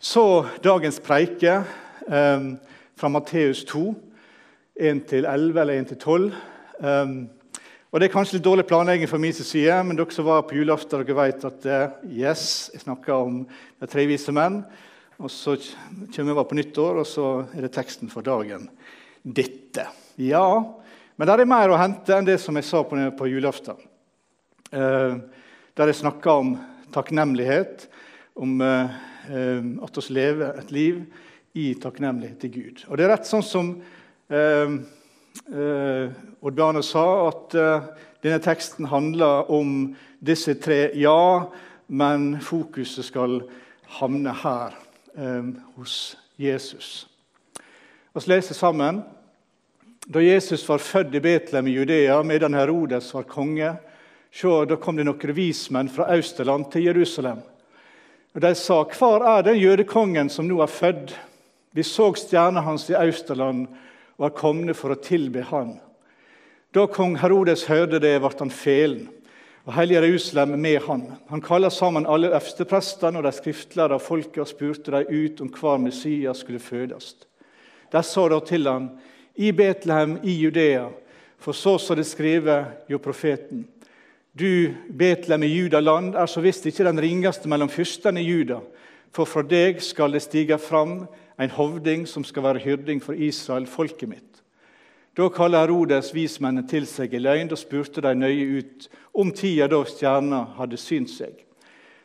Så dagens preike eh, fra Matteus 2, 1-11 eller 1-12. Um, og Det er kanskje litt dårlig planlegging fra min side, men dere som var på julaften, dere vet at uh, yes, jeg snakker om de tre vise menn. Og Så kommer vi på nyttår, og så er det teksten for dagen. Dette. Ja, men der er mer å hente enn det som jeg sa på, på julaften. Uh, der jeg snakka om takknemlighet, om eh, at vi lever et liv i takknemlighet til Gud. Og Det er rett sånn som eh, eh, Odd Bjarne sa, at eh, denne teksten handler om disse tre ja, men fokuset skal havne her, eh, hos Jesus. Vi leser sammen. Da Jesus var født i Betlehem i Judea medan Herodes var konge, så, da kom det noen vismenn fra Austerland til Jerusalem. Og De sa, 'Hvor er den jødekongen som nå er født?' 'Vi så stjerna hans i Austerland og er komne for å tilbe han.' Da kong Herodes hørte det, ble han felen, og hele Jerusalem med han. Han kalte sammen alle øversteprestene og de skriftlærde av folket og spurte dem ut om hver Messias skulle fødes. De sa da til ham, i Betlehem i Judea, for så så det skrevet jo profeten. Du, Betlehem i Judaland, er så visst ikke den ringeste mellom fyrstene i Juda, for fra deg skal det stige fram en hovding som skal være hyrding for Israel, folket mitt. Da kaller Herodes vismennene til seg i løgn og spurte de nøye ut om tida da stjerna hadde synt seg.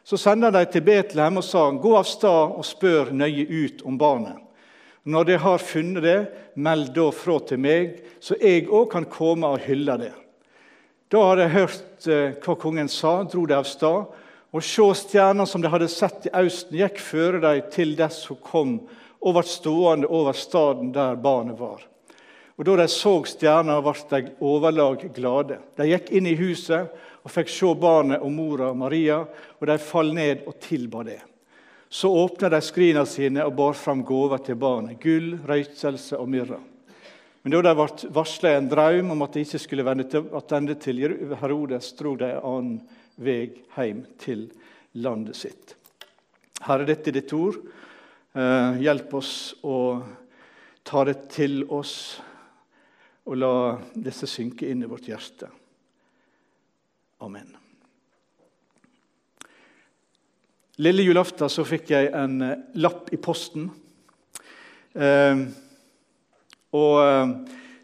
Så sender de til Betlehem og sa, gå av sted og spør nøye ut om barnet. Når de har funnet det, meld da fra til meg, så jeg òg kan komme og hylle det. Da hadde jeg hørt eh, hva kongen sa, dro de av sted. Og sjå stjerna som de hadde sett i austen, gikk føre dem til dess hun kom og ble stående over staden der barnet var. Og Da de så stjerna, ble de overlag glade. De gikk inn i huset og fikk se barnet og mora Maria, og de falt ned og tilba det. Så åpna de skrina sine og bar fram gaver til barnet, gull, røykelse og myrra. Men da de ble varsla en drøm om at de ikke skulle vende tilbake til Herodes, dro de en annen vei hjem til landet sitt. Herre, dette er ditt ord. Eh, hjelp oss å ta det til oss og la disse synke inn i vårt hjerte. Amen. Lille julaften så fikk jeg en lapp i posten. Eh, og eh,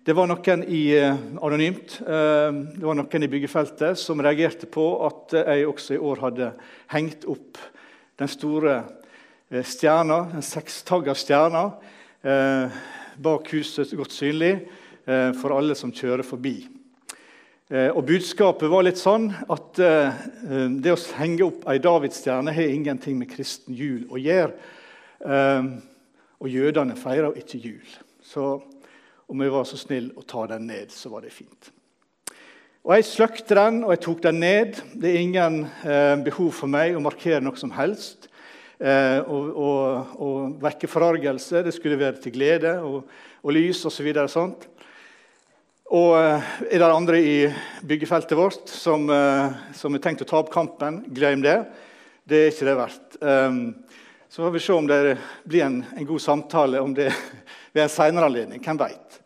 det var noen i, eh, anonymt, eh, det var noen i byggefeltet som reagerte på at jeg også i år hadde hengt opp den store stjerna, den sekstagga stjerna, bak huset godt synlig for alle som kjører forbi. Og Budskapet var litt sånn at det å henge opp ei davidsstjerne har ingenting med kristen jul å gjøre. Og jødene feirer ikke jul. Så om jeg var så snill å ta den ned, så var det fint. Og Jeg sløkte den, og jeg tok den ned. Det er ingen eh, behov for meg å markere noe som helst. Eh, og, og, og, vekke forargelse. Det skulle være til glede og, og lys osv. Så og, og eh, er det andre i byggefeltet vårt som, eh, som har tenkt å ta opp kampen, glem det. Det er ikke det verdt. Um, så får vi se om det blir en, en god samtale om det ved en senere anledning. Hvem veit?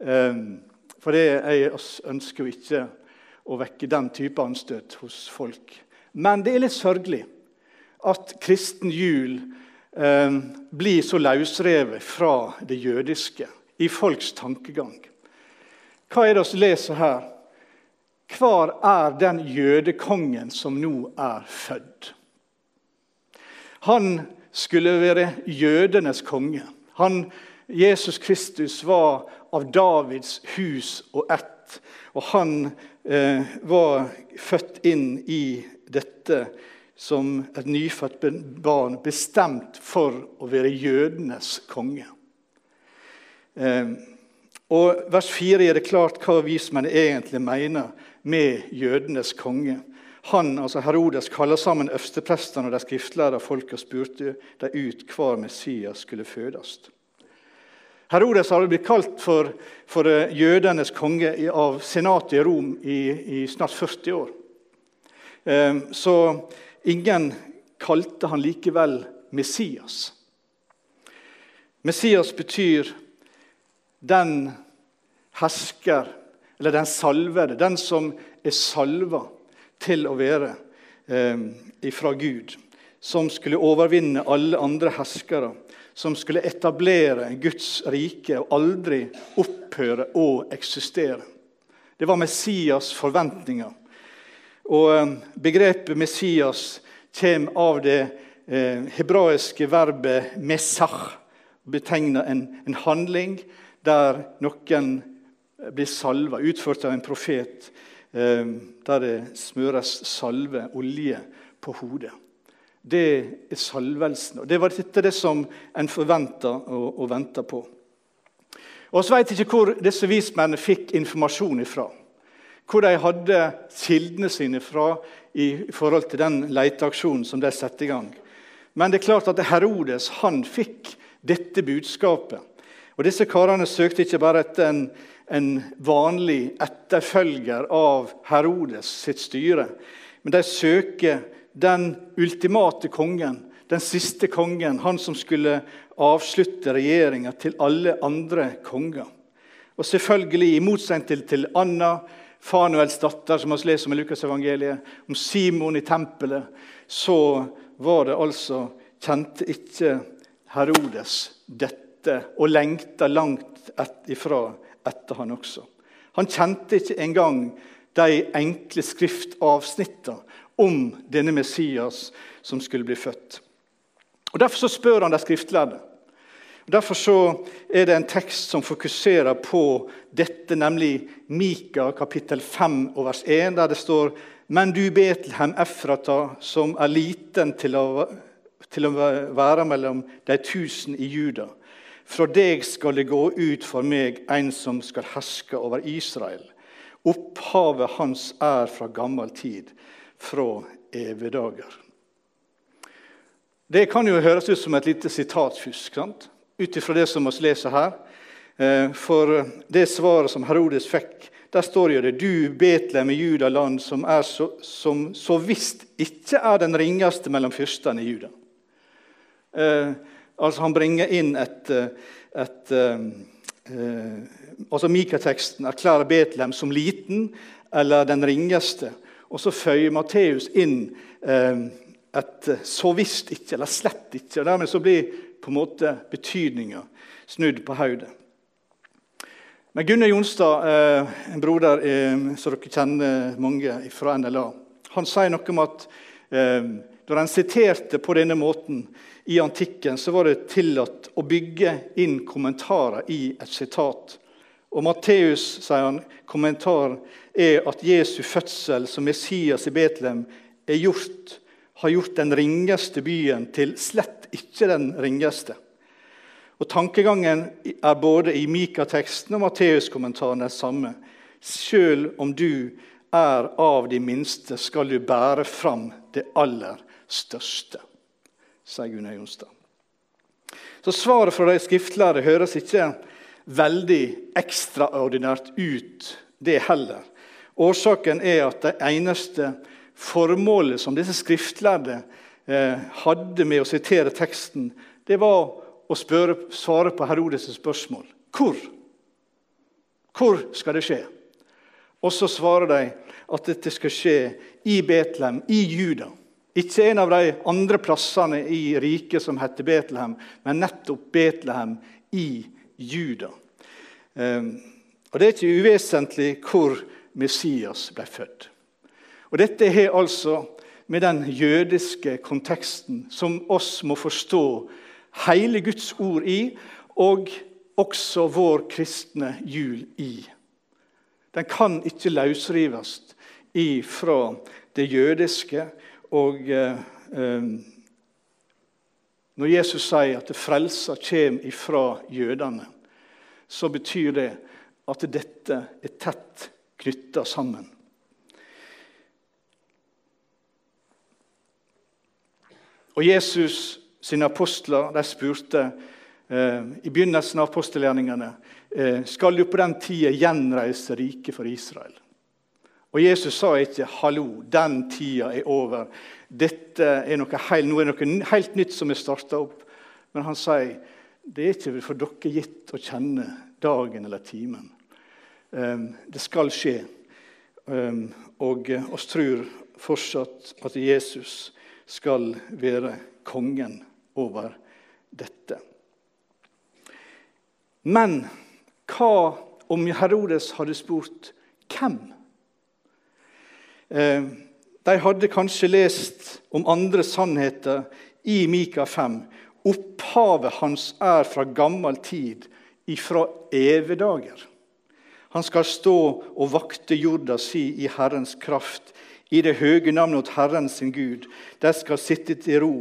Ehm, for det jeg ønsker jo ikke å vekke den type anstøt hos folk. Men det er litt sørgelig at kristen jul eh, blir så løsrevet fra det jødiske i folks tankegang. Hva er det vi leser her? Hvor er den jødekongen som nå er født? Han skulle være jødenes konge. Han Jesus Kristus var av Davids hus og ett. Og han eh, var født inn i dette som et nyfødt barn, bestemt for å være jødenes konge. Eh, og Vers 4 er det klart hva vismennene egentlig mener med jødenes konge. Han, altså Herodes kaller sammen øversteprestene og de skriftlærde folk og spurte dem ut hva Messias skulle fødes. Herodes hadde blitt kalt for, for eh, jødenes konge av senatet i Rom i, i snart 40 år. Ehm, så ingen kalte han likevel Messias. Messias betyr den hersker, eller den salvede, den som er salva til å være eh, ifra Gud. Som skulle overvinne alle andre herskere. Som skulle etablere Guds rike og aldri opphøre å eksistere. Det var Messias' forventninger. Og eh, Begrepet Messias kommer av det eh, hebraiske verbet 'mesach'. Betegner en, en handling der noen blir salva, utført av en profet, eh, der det smøres salve, olje, på hodet. Det er salvelsen. og Det var dette det som en forventa og, og venta på. Og Vi vet ikke hvor disse vismennene fikk informasjon ifra. Hvor de hadde kildene sine fra i forhold til den leteaksjonen som de satte i gang. Men det er klart at Herodes han fikk dette budskapet. Og Disse karene søkte ikke bare etter en, en vanlig etterfølger av Herodes sitt styre, men de søker den ultimate kongen, den siste kongen, han som skulle avslutte regjeringa til alle andre konger. Og selvfølgelig, i motsetning til, til Anna, Fanuels datter, som vi leser om i Lukasevangeliet, om Simon i tempelet, så var det altså Kjente ikke Herodes dette og lengta langt et ifra etter han også. Han kjente ikke engang de enkle skriftavsnittene om denne Messias som skulle bli født. Og Derfor så spør han de skriftlærde. Derfor så er det en tekst som fokuserer på dette, nemlig Mika kapittel 5 og vers 1, der det står Men du Betlehem Efrata, som er liten til å, til å være mellom de tusen i Juda. Fra deg skal det gå ut for meg en som skal herske over Israel. Opphavet hans er fra gammel tid, fra evige dager. Det kan jo høres ut som et lite sitatfusk. ut ifra det som vi leser her. Eh, for det svaret som Herodes fikk, der står jo det Du Betlehem i Judaland, som, er så, som så visst ikke er den ringeste mellom fyrstene i Juda. Eh, altså Han bringer inn et, et eh, eh altså Mikateksten erklærer Betlehem som liten eller den ringeste. Og så føyer Matteus inn eh, et 'så visst ikke' eller 'slett ikke'. og Dermed så blir på en måte betydninga snudd på hodet. Men Gunnar Jonstad, eh, en broder eh, som dere kjenner mange fra NLA, han sier noe om at eh, når en siterte på denne måten i antikken, så var det tillatt å bygge inn kommentarer i et sitat. Og Matteus sier han, kommentar er at Jesu fødsel som Messias i Betlehem er gjort, har gjort den ringeste byen til slett ikke den ringeste. Og Tankegangen er både i Mika-teksten og Matteus-kommentaren den samme. Selv om du er av de minste, skal du bære fram det aller største, sier Gunnar Jonstad. Så Svaret fra de skriftlærde høres ikke veldig ekstraordinært ut, det heller. Årsaken er at det eneste formålet som disse skriftlærde Eh, hadde med å sitere teksten, det var å spørre, svare på Herodes' spørsmål. Hvor? Hvor skal det skje? Og så svarer de at dette skal skje i Betlehem, i Juda. Ikke en av de andre plassene i riket som heter Betlehem, men nettopp Betlehem i Juda. Ehm, og Det er ikke uvesentlig hvor Messias ble født. Og Dette har altså med den jødiske konteksten som oss må forstå hele Guds ord i, og også vår kristne jul i. Den kan ikke løsrives fra det jødiske. Og eh, eh, når Jesus sier at frelsa kommer ifra jødene, så betyr det at dette er tett knytta sammen. Og Jesus sine apostler de spurte eh, i begynnelsen av apostelgjerningene eh, skal du på den tida gjenreise riket for Israel. Og Jesus sa ikke 'hallo, den tida er over'. Dette er noe helt, nå er noe helt nytt som er starta opp. Men han sier det er ikke for dere gitt å kjenne dagen eller timen. Um, det skal skje. Um, og oss tror fortsatt at Jesus skal være kongen over dette. Men hva om Herodes hadde spurt hvem? Eh, de hadde kanskje lest om andre sannheter i Mika 5. Opphavet hans er fra gammel tid, ifra evedager. Han skal stå og vakte jorda si i Herrens kraft, i det høye navnet åt Herren sin Gud. De skal sitte til ro,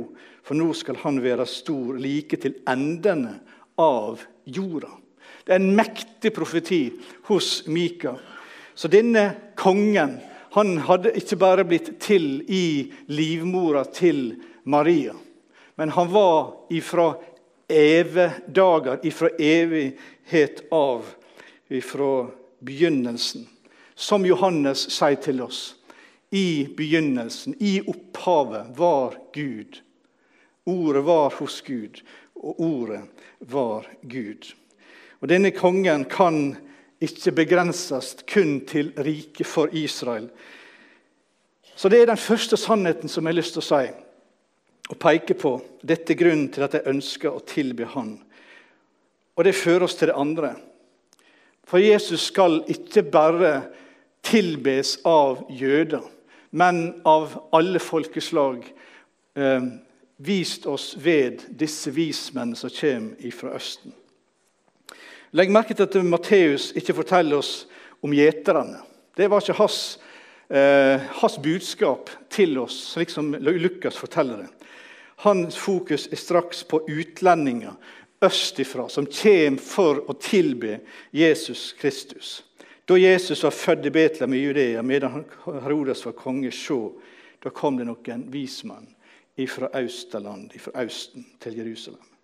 for nå skal han være stor, like til endene av jorda. Det er en mektig profeti hos Mika. Så denne kongen han hadde ikke bare blitt til i livmora til Maria, men han var ifra evedager, ifra evighet av, ifra begynnelsen. Som Johannes sier til oss. I begynnelsen, i opphavet, var Gud. Ordet var hos Gud, og ordet var Gud. Og Denne kongen kan ikke begrenses kun til riket for Israel. Så Det er den første sannheten som jeg har lyst til å si og peke på. Dette er grunnen til at jeg ønsker å tilby Han. Og Det fører oss til det andre. For Jesus skal ikke bare tilbes av jøder, men av alle folkeslag. Eh, vist oss ved disse vismennene som kommer fra Østen. Legg merke til at Matteus ikke forteller oss om gjeterne. Det var ikke hans, eh, hans, budskap til oss, slik som Lukas forteller det. Hans fokus er straks på utlendinger østifra som kommer for å tilbe Jesus Kristus. Da Jesus var født i Betlehem i Judea, medan Herodes var konge, så, da kom det noen vismenn fra Austerland, fra Austen, til Jerusalem.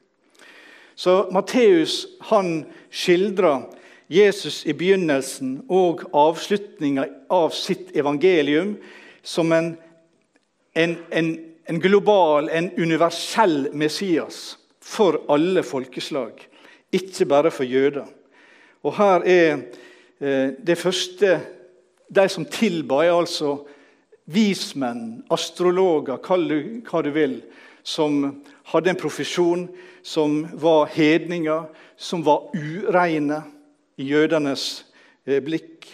Så Matteus han skildrer Jesus i begynnelsen og avslutninga av sitt evangelium som en, en, en, en, global, en universell Messias for alle folkeslag, ikke bare for jøder. Og Her er eh, det første De som tilba, er altså vismenn, astrologer, kall det hva du vil, som hadde en profesjon som var hedninger, som var ureine i jødenes eh, blikk.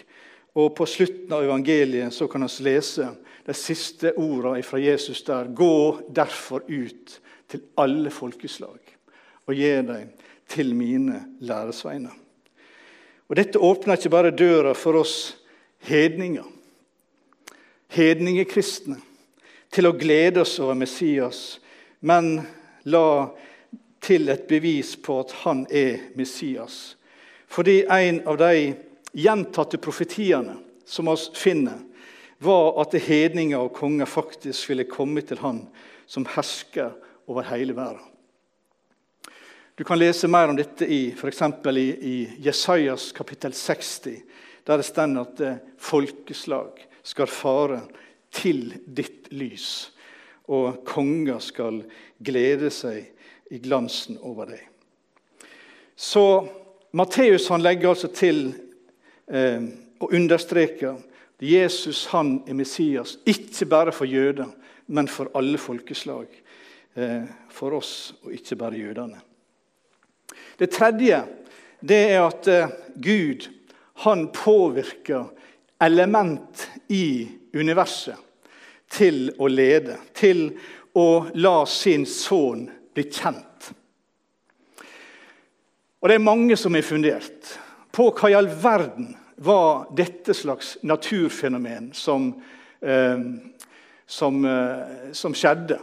Og På slutten av evangeliet så kan vi lese de siste ordene fra Jesus der. Gå derfor ut til alle folkeslag og gjør dem til mine læresveiner. Og Dette åpner ikke bare døra for oss hedninger, hedningekristne, til å glede oss over Messias, men la til et bevis på at han er Messias. Fordi en av de gjentatte profetiene som vi finner, var at hedninger og konger faktisk ville komme til han som hersker over hele verden. Du kan lese mer om dette i f.eks. I, i Jesajas kapittel 60, der det står at eh, folkeslag skal fare til ditt lys og konger skal glede seg i glansen over deg. Så Matteus legger altså til eh, og understreker at Jesus han er Messias, ikke bare for jøder, men for alle folkeslag. Eh, for oss, og ikke bare jødene. Det tredje det er at eh, Gud han påvirker element i universet til å lede, til å la sin sønn bli kjent. Og Det er mange som har fundert på hva i all verden var dette slags naturfenomen som, eh, som, eh, som skjedde.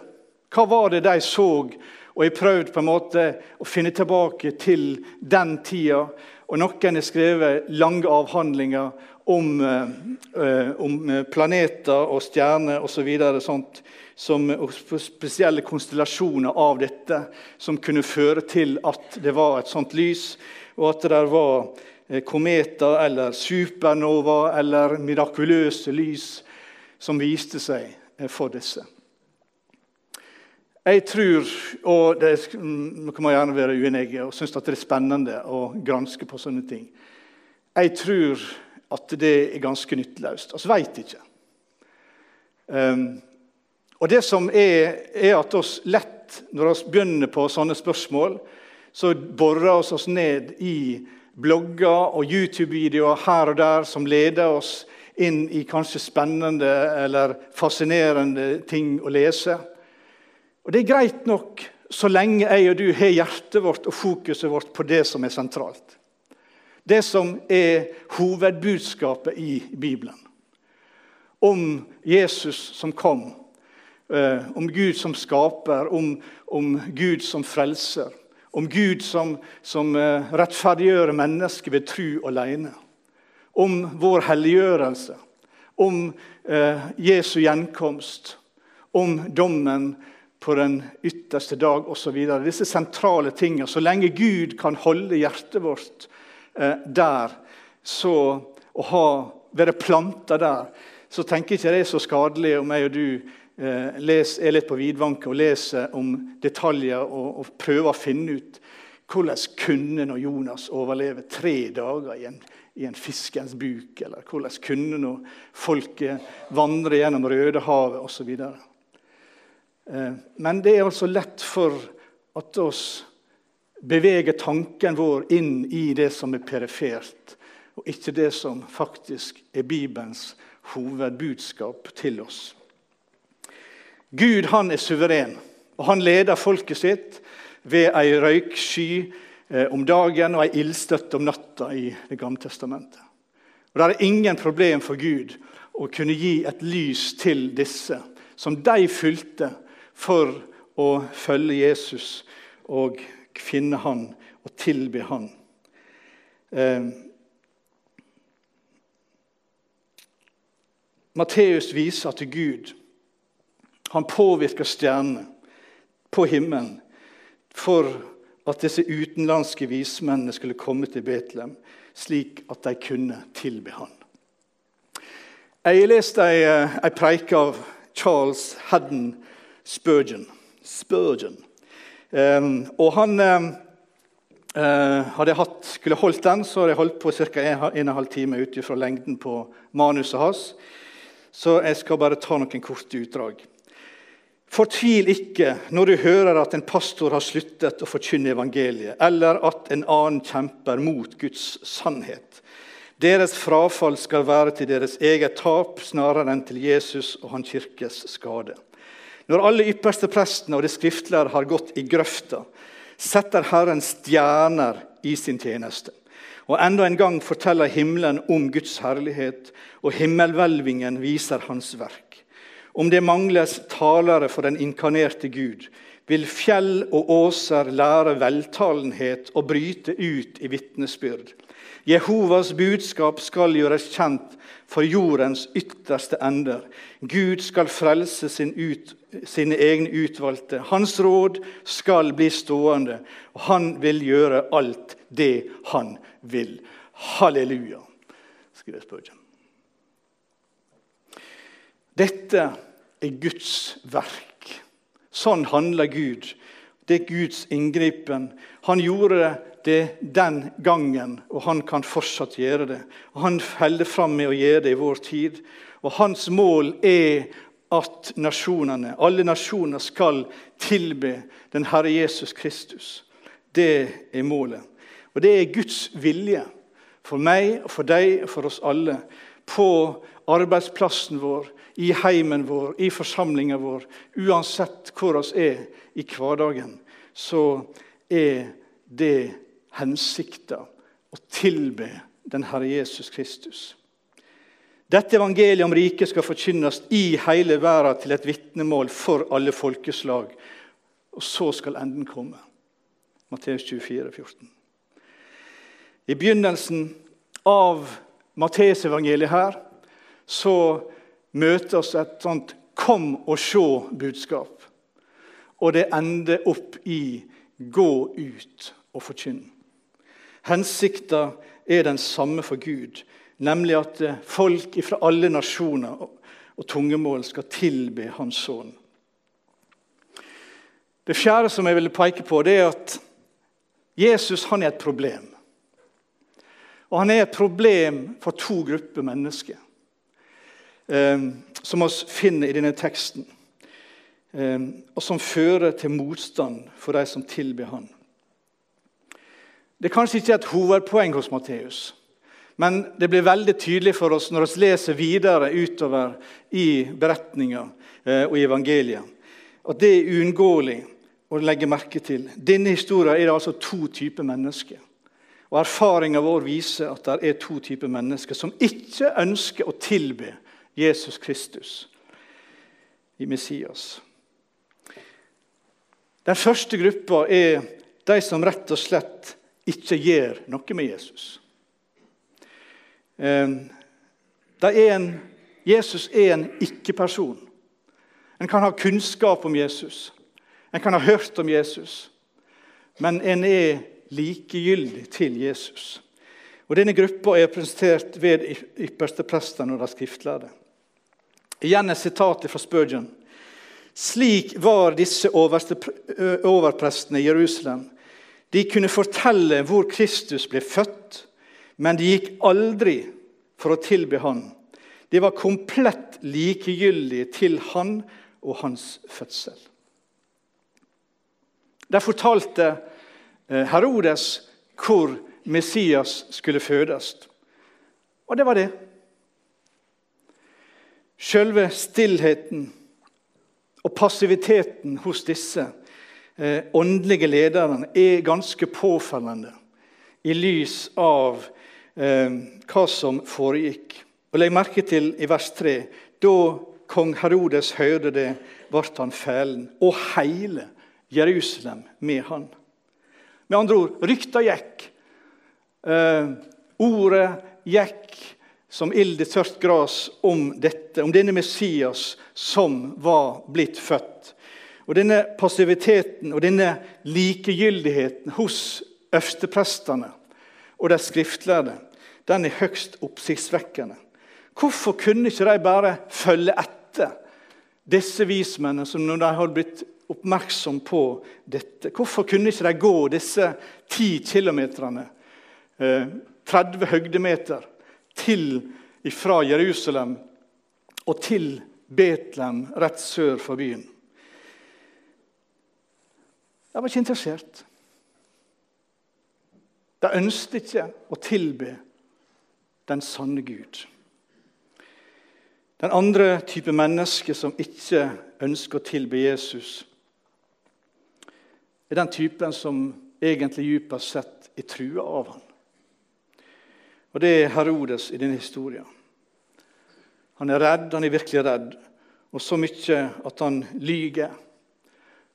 Hva var det de så? Og jeg prøvde på en måte å finne tilbake til den tida. Og Noen har skrevet lange avhandlinger om, eh, om planeter og stjerner osv. Som, og spesielle konstellasjoner av dette som kunne føre til at det var et sånt lys, og at det var eh, kometer eller supernova eller mirakuløse lys som viste seg eh, for disse. Jeg tror, og det kan man gjerne være uenig og synes at det er spennende å granske på sånne ting Jeg tror at det er ganske nytteløst. Vi veit ikke. Um, og det som er, er at oss lett, når vi begynner på sånne spørsmål, så borer vi oss ned i blogger og YouTube-videoer her og der som leder oss inn i kanskje spennende eller fascinerende ting å lese. Og Det er greit nok så lenge jeg og du har hjertet vårt og fokuset vårt på det som er sentralt. Det som er hovedbudskapet i Bibelen. Om Jesus som kom, eh, om Gud som skaper, om, om Gud som frelser. Om Gud som, som eh, rettferdiggjør mennesket ved tru alene. Om vår helliggjørelse. Om eh, Jesu gjenkomst. Om dommen på den ytterste dag osv. Disse sentrale tingene. Så lenge Gud kan holde hjertet vårt der, så, å ha, være planta der, så tenker jeg ikke det er så skadelig om jeg og du eh, er litt på vidvanke og leser om detaljer og, og prøver å finne ut hvordan kunne når Jonas overleve tre dager i en, i en fiskens buk? Eller hvordan kunne når folket vandre gjennom Rødehavet osv.? Eh, men det er altså lett for at oss beveger tanken vår inn i det som er perifert, og ikke det som faktisk er Bibelens hovedbudskap til oss. Gud han er suveren, og han leder folket sitt ved ei røyksky eh, om dagen og ei ildstøtte om natta i Det gamle testamentet. Og Det er ingen problem for Gud å kunne gi et lys til disse, som de fulgte for å følge Jesus og finne han og tilbe han. Eh, Matteus viser at Gud han påvirker stjernene på himmelen for at disse utenlandske vismennene skulle komme til Betlehem, slik at de kunne tilbe han. Jeg leste ei, ei preik av Charles Haddon Spurgeon. Spurgeon. Um, og han um, uh, Hadde hatt, skulle holdt den, så hadde jeg holdt på ca. en, en og en halv time ut fra lengden på manuset hans. Så jeg skal bare ta noen korte utdrag. Fortvil ikke når du hører at en pastor har sluttet å forkynne evangeliet, eller at en annen kjemper mot Guds sannhet. Deres frafall skal være til deres eget tap snarere enn til Jesus og hans kirkes skade. Når alle ypperste prestene og de skriftlærde har gått i grøfta, setter Herren stjerner i sin tjeneste. Og enda en gang forteller himmelen om Guds herlighet, og himmelhvelvingen viser Hans verk. Om det mangles talere for den inkarnerte Gud, vil fjell og åser lære veltalenhet og bryte ut i vitnesbyrd. Jehovas budskap skal gjøres kjent for jordens ytterste ender. Gud skal frelse sin ut, sine egne utvalgte. Hans råd skal bli stående, og han vil gjøre alt det han vil. Halleluja, skriver Spurgeon. Dette er Guds verk. Sånn handler Gud. Det er Guds inngripen. Han gjorde det den gangen, og han kan fortsatt gjøre det. Han holder fram med å gjøre det i vår tid. Og Hans mål er at nasjonene, alle nasjoner skal tilbe den Herre Jesus Kristus. Det er målet. Og det er Guds vilje for meg, og for deg og for oss alle på arbeidsplassen vår, i heimen vår, i forsamlingen vår. Uansett hvor vi er i hverdagen, så er det hensikta å tilbe den Herre Jesus Kristus. Dette evangeliet om riket skal forkynnes i hele verden til et vitnemål for alle folkeslag. Og så skal enden komme. Matteus 24, 14. I begynnelsen av Matteusevangeliet her så møter oss et sånt 'kom og sjå'-budskap. Og det ender opp i 'gå ut og forkynn'. Hensikta er den samme for Gud, nemlig at eh, folk fra alle nasjoner og tungemål skal tilbe Hans sønn. Det fjerde som jeg vil peke på, det er at Jesus han er et problem. Og han er et problem for to grupper mennesker, eh, som vi finner i denne teksten. Eh, og som fører til motstand for de som tilber han. Det er kanskje ikke et hovedpoeng hos Matteus. Men det blir veldig tydelig for oss når vi leser videre utover i beretninga eh, og i evangeliet, at det er uunngåelig å legge merke til. Denne historien er det altså to typer mennesker. Og Erfaringa vår viser at det er to typer mennesker som ikke ønsker å tilbe Jesus Kristus i Messias. Den første gruppa er de som rett og slett ikke gjør noe med Jesus. Er en, Jesus er en ikke-person. En kan ha kunnskap om Jesus, en kan ha hørt om Jesus, men en er likegyldig til Jesus. Og Denne gruppa er presentert ved yppersteprestene og de skriftlærde. Igjen et sitat fra Spurgeon. Slik var disse overprestene i Jerusalem. De kunne fortelle hvor Kristus ble født, men de gikk aldri for å tilbe han. De var komplett likegyldige til han og hans fødsel. Der fortalte eh, Herodes hvor Messias skulle fødes. Og det var det. Selve stillheten og passiviteten hos disse åndelige lederen er ganske påfellende i lys av eh, hva som foregikk. Og Legg merke til i vers 3. Da kong Herodes hørte det, ble han fælen, og hele Jerusalem med han. Med andre ord, rykta gikk. Eh, ordet gikk som ild i tørt gras om dette, om denne Messias som var blitt født. Og Denne passiviteten og denne likegyldigheten hos øversteprestene og de skriftlærde, den er høgst oppsiktsvekkende. Hvorfor kunne ikke de bare følge etter disse vismennene som når de hadde blitt oppmerksom på dette? Hvorfor kunne ikke de gå disse ti kilometerne, 30 eh, høgdemeter, til fra Jerusalem og til Betlehem rett sør for byen? De var ikke interessert. De ønsket ikke å tilbe den sanne Gud. Den andre type menneske som ikke ønsker å tilbe Jesus, er den typen som egentlig dypest sett er trua av ham. Og Det er Herodes i denne historien. Han er redd, han er virkelig redd, og så mye at han lyger.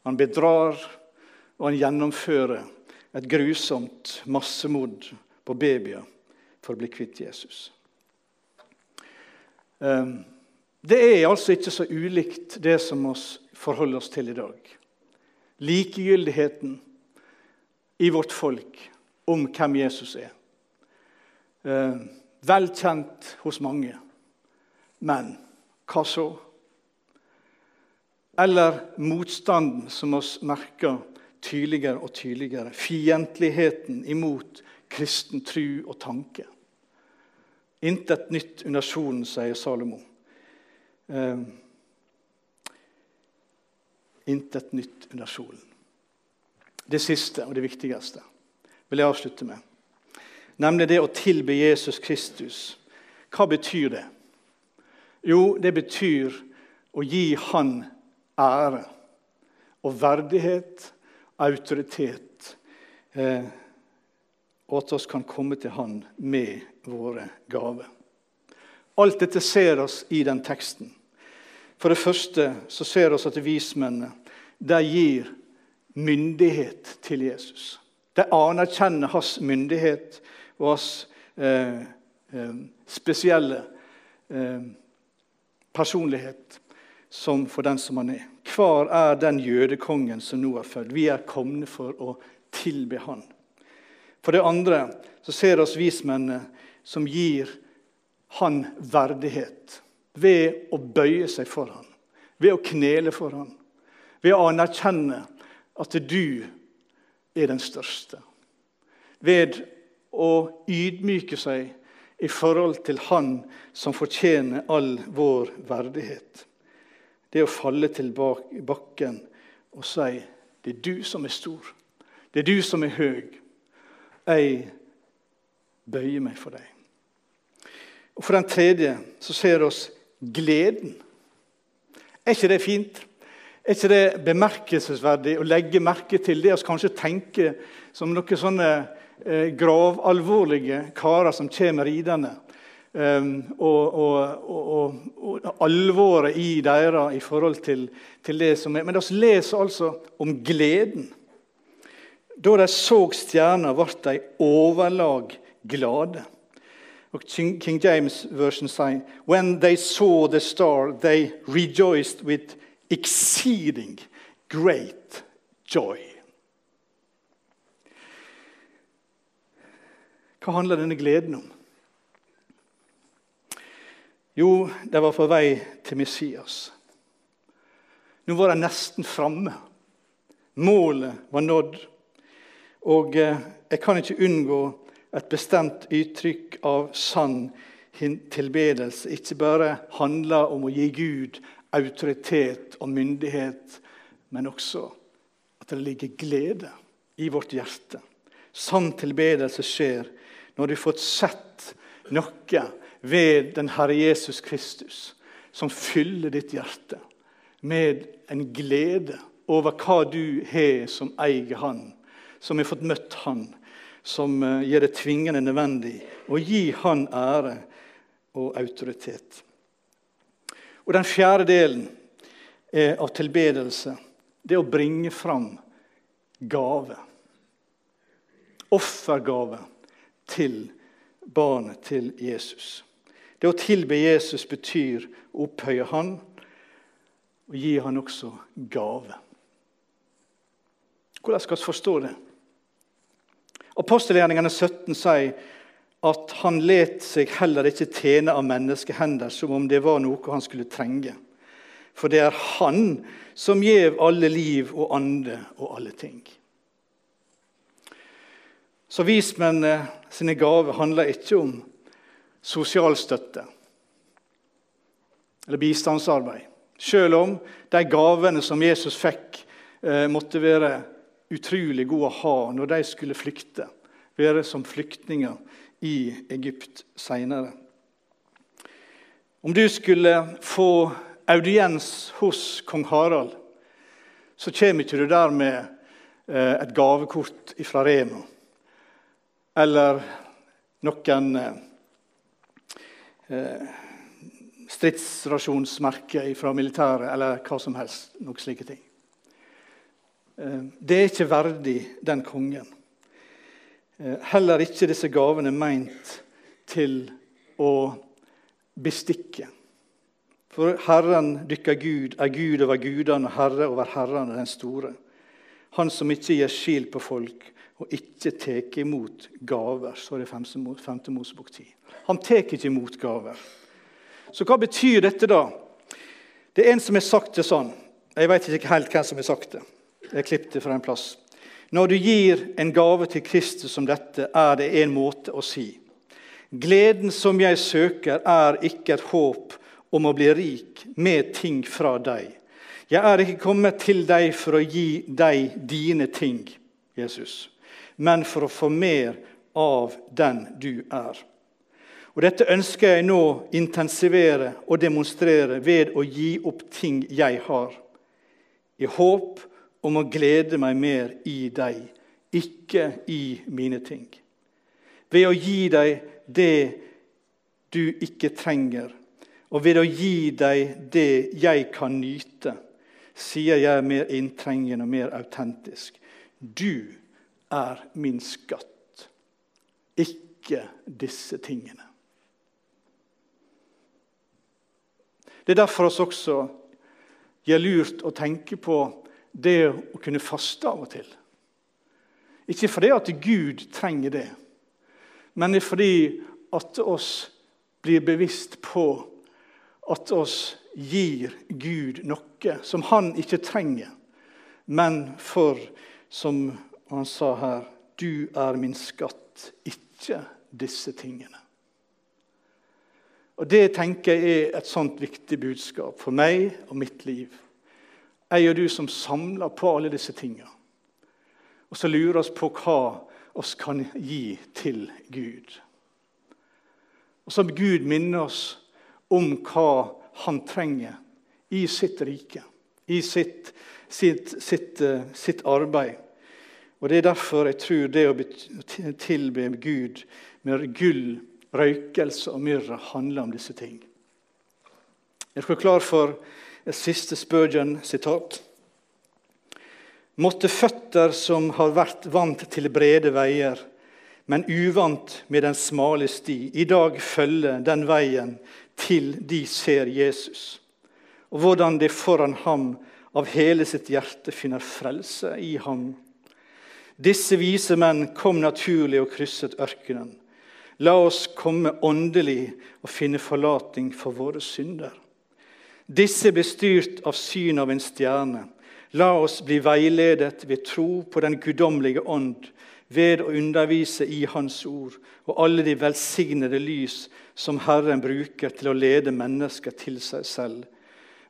Han bedrar, og han gjennomfører et grusomt massemord på babyer for å bli kvitt Jesus. Ehm, det er altså ikke så ulikt det som vi forholder oss til i dag. Likegyldigheten i vårt folk om hvem Jesus er. Ehm, vel kjent hos mange. Men hva så? Eller motstanden som vi merker tydeligere og tydeligere. Fiendtligheten imot kristen tru og tanke. Intet nytt under solen, sier Salomo. Uh, intet nytt under solen. Det siste og det viktigste vil jeg avslutte med, nemlig det å tilbe Jesus Kristus. Hva betyr det? Jo, det betyr å gi Han ære og verdighet autoritet, eh, og at vi kan komme til Han med våre gaver. Alt dette ser oss i den teksten. For det første så ser vi at vismennene de gir myndighet til Jesus. De anerkjenner hans myndighet og hans eh, eh, spesielle eh, personlighet som for den som han er. Hver er den jødekongen som nå er født? Vi er kommet for å tilbe han. For det andre så ser oss vismennene som gir han verdighet ved å bøye seg for han, ved å knele for han, ved å anerkjenne at du er den største. Ved å ydmyke seg i forhold til Han som fortjener all vår verdighet. Det å falle til bakken og si det er du som er stor, det er du som er høy. Jeg bøyer meg for deg. Og For den tredje så ser oss gleden. Er ikke det fint? Er ikke det bemerkelsesverdig å legge merke til det vi kanskje tenker som noen sånne eh, gravalvorlige karer som kommer ridende? Um, og, og, og, og, alvoret i deres i forhold til, til, det som er. Men vi leser altså om gleden. Da de så stjerna, ble de overlag glade. Og King James version sier When they saw the star, they rejoiced with exceeding great joy. Hva handler denne gleden om? Jo, de var på vei til Messias. Nå var de nesten framme. Målet var nådd. Og eh, jeg kan ikke unngå et bestemt uttrykk av sann tilbedelse. Ikke bare handler om å gi Gud autoritet og myndighet, men også at det ligger glede i vårt hjerte. Sann tilbedelse skjer når du har fått sett noe ved den Herre Jesus Kristus, som fyller ditt hjerte med en glede over hva du har som eier Han, som har fått møtt Han, som eh, gjør det tvingende nødvendig å gi Han ære og autoritet. Og Den fjerde delen av tilbedelse det er å bringe fram gave. Offergave til barnet til Jesus. Det å tilbe Jesus betyr å opphøye Han og gi Han også gave. Hvordan skal vi forstå det? Apostelgjerningene 17 sier at han let seg heller ikke tjene av menneskehender som om det var noe han skulle trenge. For det er Han som gjev alle liv og ande og alle ting. Så vismennene sine gaver handler ikke om sosialstøtte eller bistandsarbeid. Selv om de gavene som Jesus fikk, eh, måtte være utrolig gode å ha når de skulle flykte, være som flyktninger i Egypt seinere. Om du skulle få audiens hos kong Harald, så kommer ikke du der med eh, et gavekort fra Rema eller noen eh, fra militæret eller hva som helst. noen slike ting. Eh, det er ikke verdig den kongen. Eh, heller ikke disse gavene meint til å bestikke. For Herren dykker Gud er Gud over gudene Herre over herrene, den store. Han som ikke gir skil på folk og ikke tar imot gaver, står det i 5. Mosebok 10. Han tar ikke imot gaver. Så hva betyr dette, da? Det er en som har sagt det sånn. Jeg vet ikke helt hvem som har sagt det. Jeg klippet det fra en plass. Når du gir en gave til Kristus som dette, er det en måte å si Gleden som jeg søker, er ikke et håp om å bli rik med ting fra deg. Jeg er ikke kommet til deg for å gi deg dine ting, Jesus, men for å få mer av den du er. Og Dette ønsker jeg nå intensivere og demonstrere ved å gi opp ting jeg har, i håp om å glede meg mer i deg, ikke i mine ting. Ved å gi deg det du ikke trenger, og ved å gi deg det jeg kan nyte, sier jeg mer inntrengende og mer autentisk. Du er min skatt, ikke disse tingene. Det er derfor oss også gjør lurt å tenke på det å kunne faste av og til. Ikke fordi at Gud trenger det, men det er fordi at oss blir bevisst på at oss gir Gud noe som han ikke trenger, men for, som han sa her, du er min skatt, ikke disse tingene. Og Det tenker jeg er et sånt viktig budskap for meg og mitt liv. Jeg og du som samler på alle disse tingene. Og så lurer oss på hva oss kan gi til Gud. Og så Gud minner oss om hva han trenger i sitt rike, i sitt, sitt, sitt, eh, sitt arbeid. Og Det er derfor jeg tror det å tilbe Gud med gull, røykelse og myrra handler om disse ting. Jeg dere klar for et siste Spurgeon-sitat. Måtte føtter som har vært vant til brede veier, men uvant med den smale sti, i dag følge den veien til de ser Jesus, og hvordan de foran ham av hele sitt hjerte finner frelse i ham. Disse vise menn kom naturlig og krysset ørkenen. La oss komme åndelig og finne forlating for våre synder. Disse ble styrt av syn av en stjerne. La oss bli veiledet ved tro på den guddommelige ånd, ved å undervise i Hans ord og alle de velsignede lys som Herren bruker til å lede mennesker til seg selv.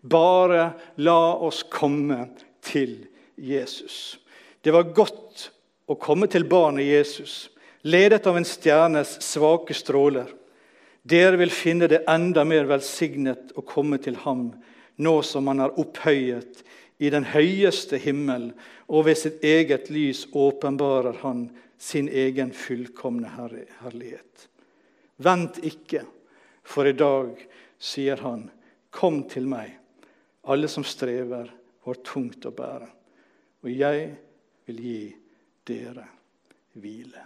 Bare la oss komme til Jesus. Det var godt å komme til barnet Jesus ledet av en stjernes svake stråler. Dere vil finne det enda mer velsignet å komme til ham, nå som han er opphøyet i den høyeste himmel, og ved sitt eget lys åpenbarer han sin egen fullkomne herlighet. Vent ikke, for i dag, sier han, kom til meg, alle som strever har tungt å bære, og jeg vil gi dere hvile.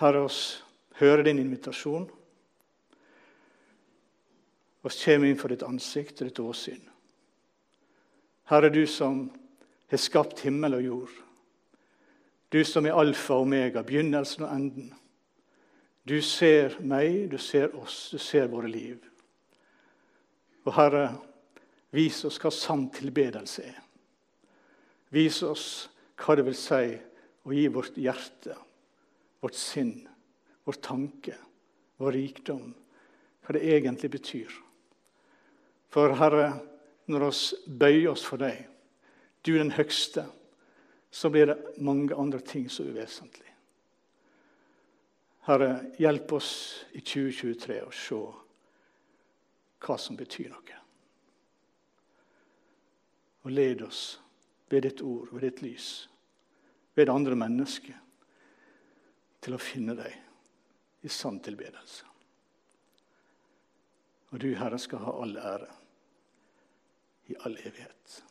Herre, oss hører din invitasjon. Og kommer inn for ditt ansikt og ditt åsyn. Herre, du som har skapt himmel og jord. Du som er alfa og omega, begynnelsen og enden. Du ser meg, du ser oss, du ser våre liv. Og Herre, vis oss hva sann tilbedelse er. Vis oss hva det vil si å gi vårt hjerte vårt sinn, vår tanke, vår rikdom, hva det egentlig betyr. For Herre, når vi bøyer oss for deg, du den høgste, så blir det mange andre ting som er uvesentlig. Herre, hjelp oss i 2023 å se hva som betyr noe. Og led oss ved ditt ord, ved ditt lys, ved andre mennesker til å finne deg i sann tilbedelse. Og du, Herre, skal ha all ære i all evighet.